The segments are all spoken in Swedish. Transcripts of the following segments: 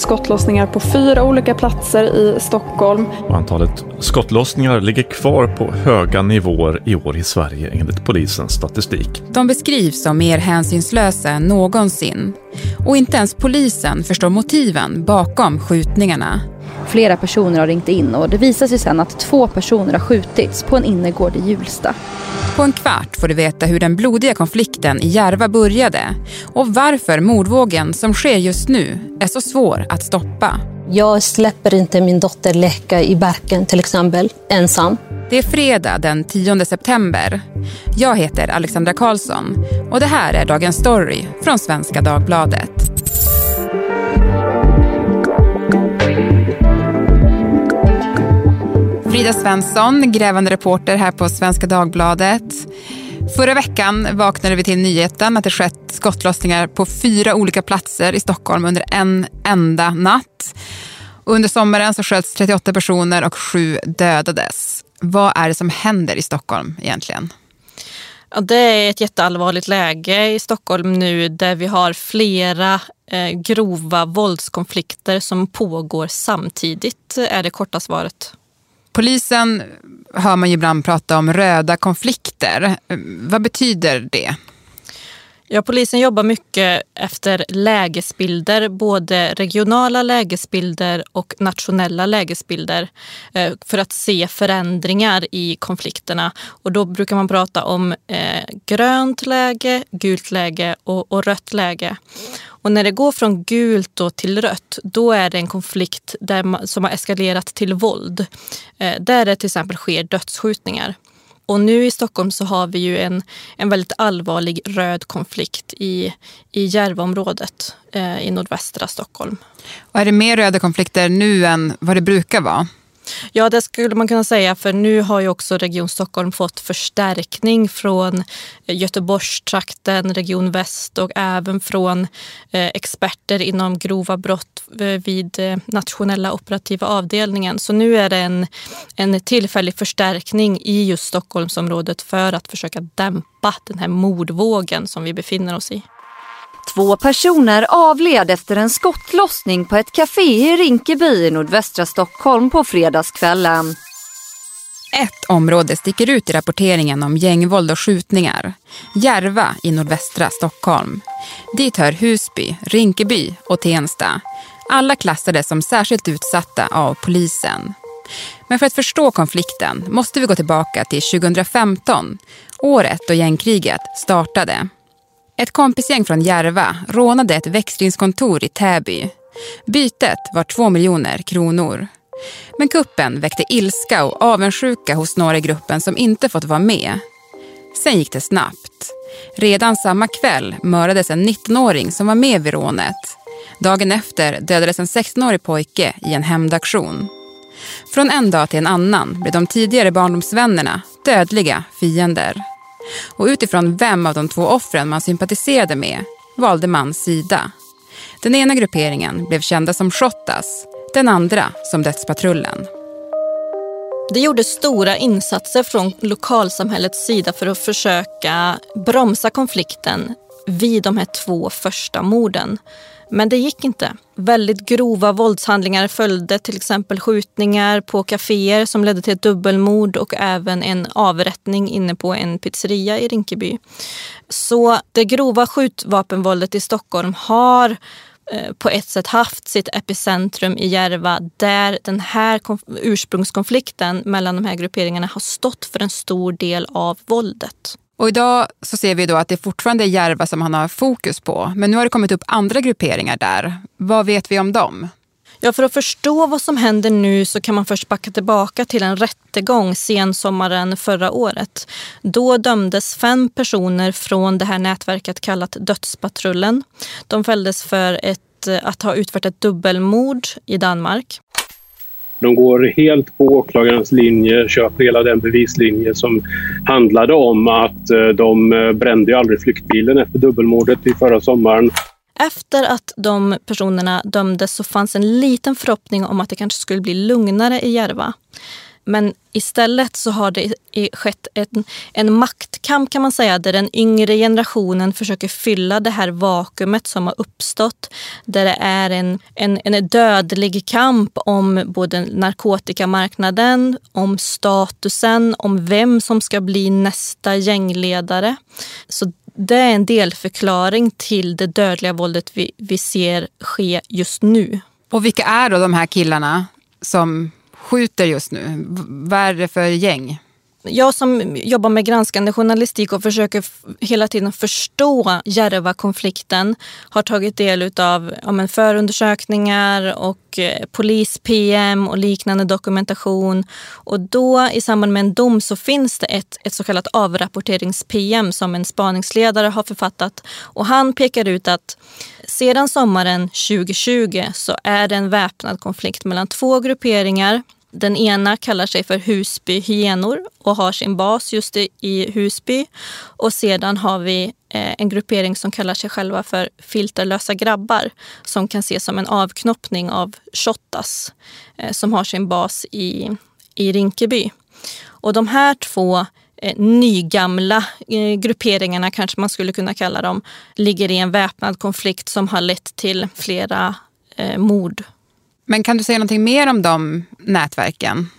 Skottlossningar på fyra olika platser i Stockholm. Och antalet skottlossningar ligger kvar på höga nivåer i år i Sverige enligt polisens statistik. De beskrivs som mer hänsynslösa än någonsin. Och inte ens polisen förstår motiven bakom skjutningarna. Flera personer har ringt in och det visar sig sen att två personer har skjutits på en innergård i Hjulsta. På en kvart får du veta hur den blodiga konflikten i Järva började och varför mordvågen som sker just nu är så svår att stoppa. Jag släpper inte min dotter leka i barken till exempel, ensam. Det är fredag den 10 september. Jag heter Alexandra Karlsson och det här är Dagens Story från Svenska Dagbladet. Frida Svensson, grävande reporter här på Svenska Dagbladet. Förra veckan vaknade vi till nyheten att det skett skottlossningar på fyra olika platser i Stockholm under en enda natt. Under sommaren så sköts 38 personer och sju dödades. Vad är det som händer i Stockholm egentligen? Ja, det är ett jätteallvarligt läge i Stockholm nu där vi har flera eh, grova våldskonflikter som pågår samtidigt, är det korta svaret. Polisen hör man ju ibland prata om röda konflikter. Vad betyder det? Ja, polisen jobbar mycket efter lägesbilder, både regionala lägesbilder och nationella lägesbilder eh, för att se förändringar i konflikterna. Och då brukar man prata om eh, grönt läge, gult läge och, och rött läge. Och när det går från gult till rött, då är det en konflikt där man, som har eskalerat till våld. Eh, där det till exempel sker dödsskjutningar. Och nu i Stockholm så har vi ju en, en väldigt allvarlig röd konflikt i, i Järvaområdet eh, i nordvästra Stockholm. Och är det mer röda konflikter nu än vad det brukar vara? Ja, det skulle man kunna säga. För nu har ju också Region Stockholm fått förstärkning från eh, Göteborgstrakten, Region Väst och även från eh, experter inom grova brott eh, vid eh, nationella operativa avdelningen. Så nu är det en, en tillfällig förstärkning i just Stockholmsområdet för att försöka dämpa den här mordvågen som vi befinner oss i. Två personer avled efter en skottlossning på ett café i Rinkeby i nordvästra Stockholm på fredagskvällen. Ett område sticker ut i rapporteringen om gängvåld och skjutningar. Järva i nordvästra Stockholm. Dit hör Husby, Rinkeby och Tensta. Alla klassades som särskilt utsatta av polisen. Men för att förstå konflikten måste vi gå tillbaka till 2015, året då gängkriget startade. Ett kompisgäng från Järva rånade ett växlingskontor i Täby. Bytet var två miljoner kronor. Men kuppen väckte ilska och avundsjuka hos några i gruppen som inte fått vara med. Sen gick det snabbt. Redan samma kväll mördades en 19-åring som var med vid rånet. Dagen efter dödades en 16-årig pojke i en hämndaktion. Från en dag till en annan blev de tidigare barndomsvännerna dödliga fiender. Och utifrån vem av de två offren man sympatiserade med valde man sida. Den ena grupperingen blev kända som Shottaz, den andra som Dödspatrullen. Det gjordes stora insatser från lokalsamhällets sida för att försöka bromsa konflikten vid de här två första morden. Men det gick inte. Väldigt grova våldshandlingar följde, till exempel skjutningar på kaféer som ledde till ett dubbelmord och även en avrättning inne på en pizzeria i Rinkeby. Så det grova skjutvapenvåldet i Stockholm har eh, på ett sätt haft sitt epicentrum i Järva där den här ursprungskonflikten mellan de här grupperingarna har stått för en stor del av våldet. Och idag så ser vi då att det fortfarande är Järva som han har fokus på. Men nu har det kommit upp andra grupperingar där. Vad vet vi om dem? Ja, för att förstå vad som händer nu så kan man först backa tillbaka till en rättegång sensommaren förra året. Då dömdes fem personer från det här nätverket kallat Dödspatrullen. De fälldes för ett, att ha utfört ett dubbelmord i Danmark. De går helt på åklagarens linje, köper hela den bevislinje som handlade om att eh, de eh, brände ju aldrig flyktbilen efter dubbelmordet i förra sommaren. Efter att de personerna dömdes så fanns en liten förhoppning om att det kanske skulle bli lugnare i Järva. Men istället så har det skett en, en maktkamp kan man säga där den yngre generationen försöker fylla det här vakuumet som har uppstått. Där det är en, en, en dödlig kamp om både narkotikamarknaden, om statusen, om vem som ska bli nästa gängledare. Så det är en delförklaring till det dödliga våldet vi, vi ser ske just nu. Och vilka är då de här killarna som skjuter just nu? Vad är det för gäng? Jag som jobbar med granskande journalistik och försöker hela tiden förstå Järva-konflikten har tagit del av ja, förundersökningar och eh, polis-PM och liknande dokumentation. Och då i samband med en dom så finns det ett, ett så kallat avrapporterings-PM som en spaningsledare har författat. Och han pekar ut att sedan sommaren 2020 så är det en väpnad konflikt mellan två grupperingar den ena kallar sig för Husby hyenor och har sin bas just i Husby. Och sedan har vi eh, en gruppering som kallar sig själva för Filterlösa grabbar som kan ses som en avknoppning av Shottaz eh, som har sin bas i, i Rinkeby. Och de här två eh, nygamla eh, grupperingarna, kanske man skulle kunna kalla dem, ligger i en väpnad konflikt som har lett till flera mord men kan du säga någonting mer om de nätverken?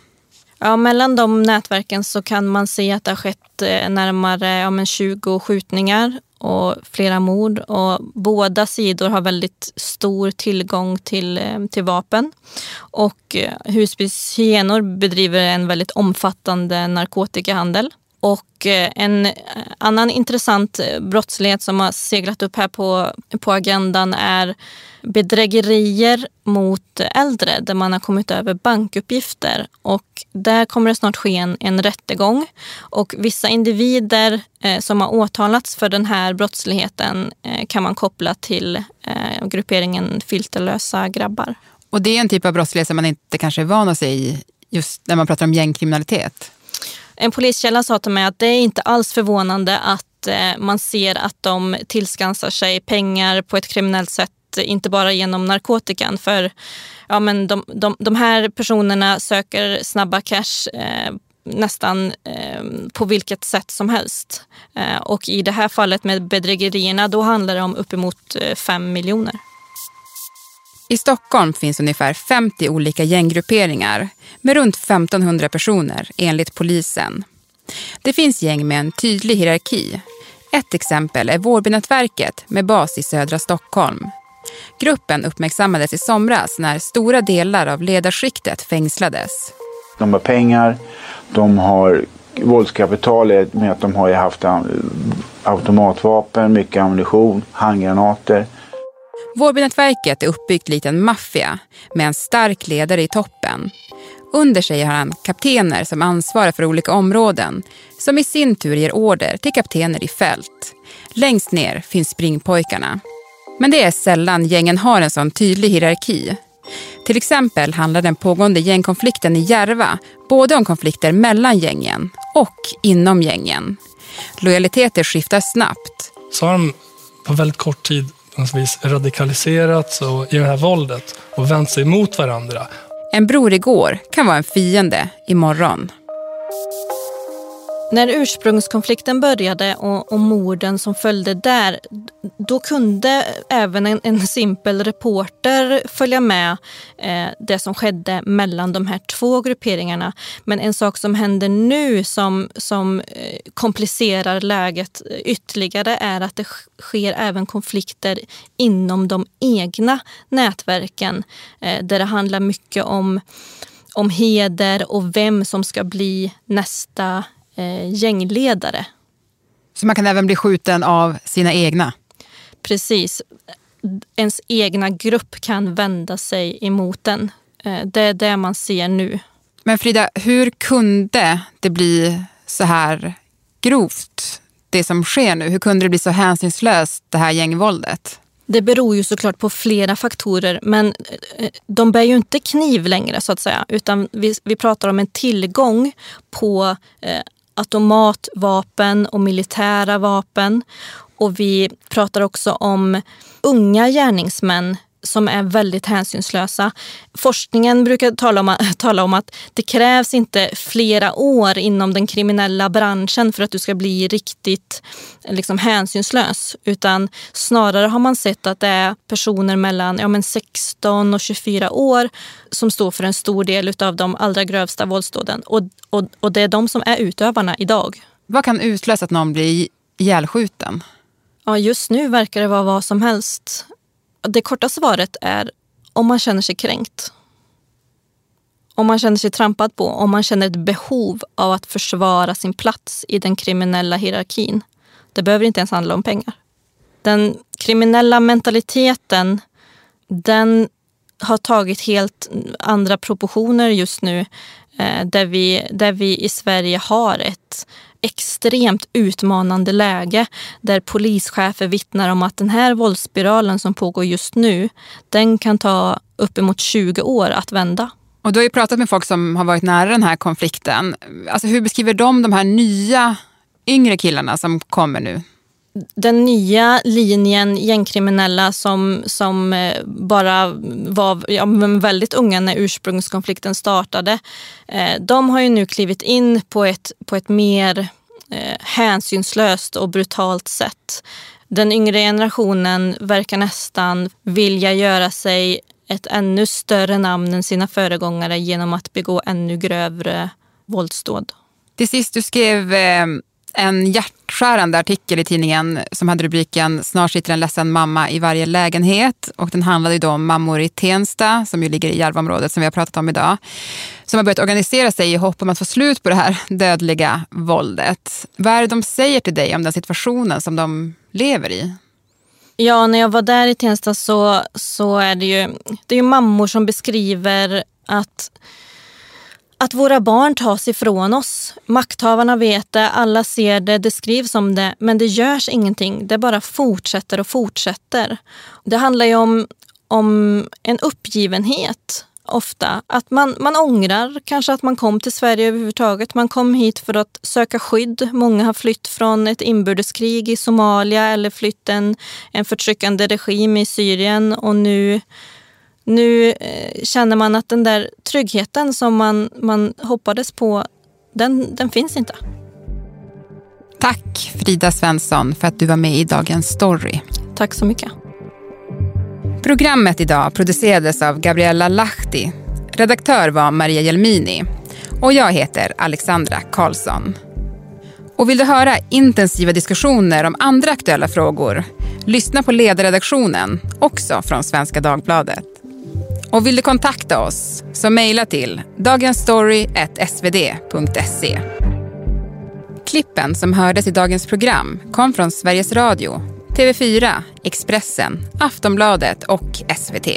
Ja, mellan de nätverken så kan man se att det har skett eh, närmare ja, 20 skjutningar och flera mord. Och båda sidor har väldigt stor tillgång till, eh, till vapen. Och eh, Husbys hyenor bedriver en väldigt omfattande narkotikahandel. Och eh, en eh, annan intressant eh, brottslighet som har seglat upp här på, på agendan är bedrägerier mot äldre där man har kommit över bankuppgifter. Och där kommer det snart ske en, en rättegång. Och vissa individer eh, som har åtalats för den här brottsligheten eh, kan man koppla till eh, grupperingen filterlösa grabbar. Och det är en typ av brottslighet som man inte kanske är van att se i just när man pratar om gängkriminalitet? En poliskälla sa till mig att det är inte alls förvånande att eh, man ser att de tillskansar sig pengar på ett kriminellt sätt inte bara genom narkotikan. För ja, men de, de, de här personerna söker snabba cash eh, nästan eh, på vilket sätt som helst. Eh, och i det här fallet med bedrägerierna, då handlar det om uppemot eh, 5 miljoner. I Stockholm finns ungefär 50 olika gänggrupperingar med runt 1500 personer enligt polisen. Det finns gäng med en tydlig hierarki. Ett exempel är Vårbynätverket med bas i södra Stockholm. Gruppen uppmärksammades i somras när stora delar av ledarskiktet fängslades. De har pengar, de har våldskapital med att de har haft eh, automatvapen, mycket ammunition, handgranater. Vårbynätverket är uppbyggt likt en maffia med en stark ledare i toppen. Under sig har han kaptener som ansvarar för olika områden som i sin tur ger order till kaptener i fält. Längst ner finns springpojkarna. Men det är sällan gängen har en sån tydlig hierarki. Till exempel handlar den pågående gängkonflikten i Järva både om konflikter mellan gängen och inom gängen. Lojaliteter skiftar snabbt. Så har de på väldigt kort tid radikaliserats och i det här våldet och vänt sig mot varandra. En bror igår kan vara en fiende imorgon. När ursprungskonflikten började och, och morden som följde där, då kunde även en, en simpel reporter följa med eh, det som skedde mellan de här två grupperingarna. Men en sak som händer nu som, som eh, komplicerar läget ytterligare är att det sker även konflikter inom de egna nätverken eh, där det handlar mycket om om heder och vem som ska bli nästa eh, gängledare. Så man kan även bli skjuten av sina egna? Precis. Ens egna grupp kan vända sig emot den. Eh, det är det man ser nu. Men Frida, hur kunde det bli så här grovt, det som sker nu? Hur kunde det bli så hänsynslöst, det här gängvåldet? Det beror ju såklart på flera faktorer men eh, de bär ju inte kniv längre så att säga utan vi, vi pratar om en tillgång på eh, automatvapen och militära vapen. Och vi pratar också om unga gärningsmän som är väldigt hänsynslösa. Forskningen brukar tala om, tala om att det krävs inte flera år inom den kriminella branschen för att du ska bli riktigt liksom, hänsynslös. Utan snarare har man sett att det är personer mellan ja, men 16 och 24 år som står för en stor del av de allra grövsta våldsdåden. Och, och, och det är de som är utövarna idag. Vad kan utlösa att någon blir ihjälskjuten? Ja, just nu verkar det vara vad som helst. Det korta svaret är om man känner sig kränkt. Om man känner sig trampad på, om man känner ett behov av att försvara sin plats i den kriminella hierarkin. Det behöver inte ens handla om pengar. Den kriminella mentaliteten, den har tagit helt andra proportioner just nu. Eh, där vi, där vi i Sverige har ett extremt utmanande läge där polischefer vittnar om att den här våldsspiralen som pågår just nu, den kan ta uppemot 20 år att vända. Och du har ju pratat med folk som har varit nära den här konflikten. Alltså hur beskriver de de här nya yngre killarna som kommer nu? Den nya linjen gängkriminella som, som eh, bara var ja, väldigt unga när ursprungskonflikten startade. Eh, de har ju nu klivit in på ett, på ett mer eh, hänsynslöst och brutalt sätt. Den yngre generationen verkar nästan vilja göra sig ett ännu större namn än sina föregångare genom att begå ännu grövre våldsdåd. Till sist, du skrev eh, en hjärtskärande artikel i tidningen som hade rubriken “Snart sitter en ledsen mamma i varje lägenhet” och den handlade ju då om mammor i Tensta, som ju ligger i Järvaområdet som vi har pratat om idag, som har börjat organisera sig i hopp om att få slut på det här dödliga våldet. Vad är det de säger till dig om den situationen som de lever i? Ja, när jag var där i Tensta så, så är det ju, det är ju mammor som beskriver att att våra barn tas ifrån oss. Makthavarna vet det, alla ser det, det skrivs om det, men det görs ingenting. Det bara fortsätter och fortsätter. Det handlar ju om, om en uppgivenhet ofta. Att man, man ångrar kanske att man kom till Sverige överhuvudtaget. Man kom hit för att söka skydd. Många har flytt från ett inbördeskrig i Somalia eller flytt en, en förtryckande regim i Syrien och nu nu eh, känner man att den där tryggheten som man, man hoppades på, den, den finns inte. Tack Frida Svensson för att du var med i Dagens Story. Tack så mycket. Programmet idag producerades av Gabriella Lahti. Redaktör var Maria Jelmini. Och jag heter Alexandra Karlsson. Och vill du höra intensiva diskussioner om andra aktuella frågor? Lyssna på ledarredaktionen, också från Svenska Dagbladet. Och vill du kontakta oss så mejla till dagensstory.svd.se. Klippen som hördes i dagens program kom från Sveriges Radio, TV4, Expressen, Aftonbladet och SVT.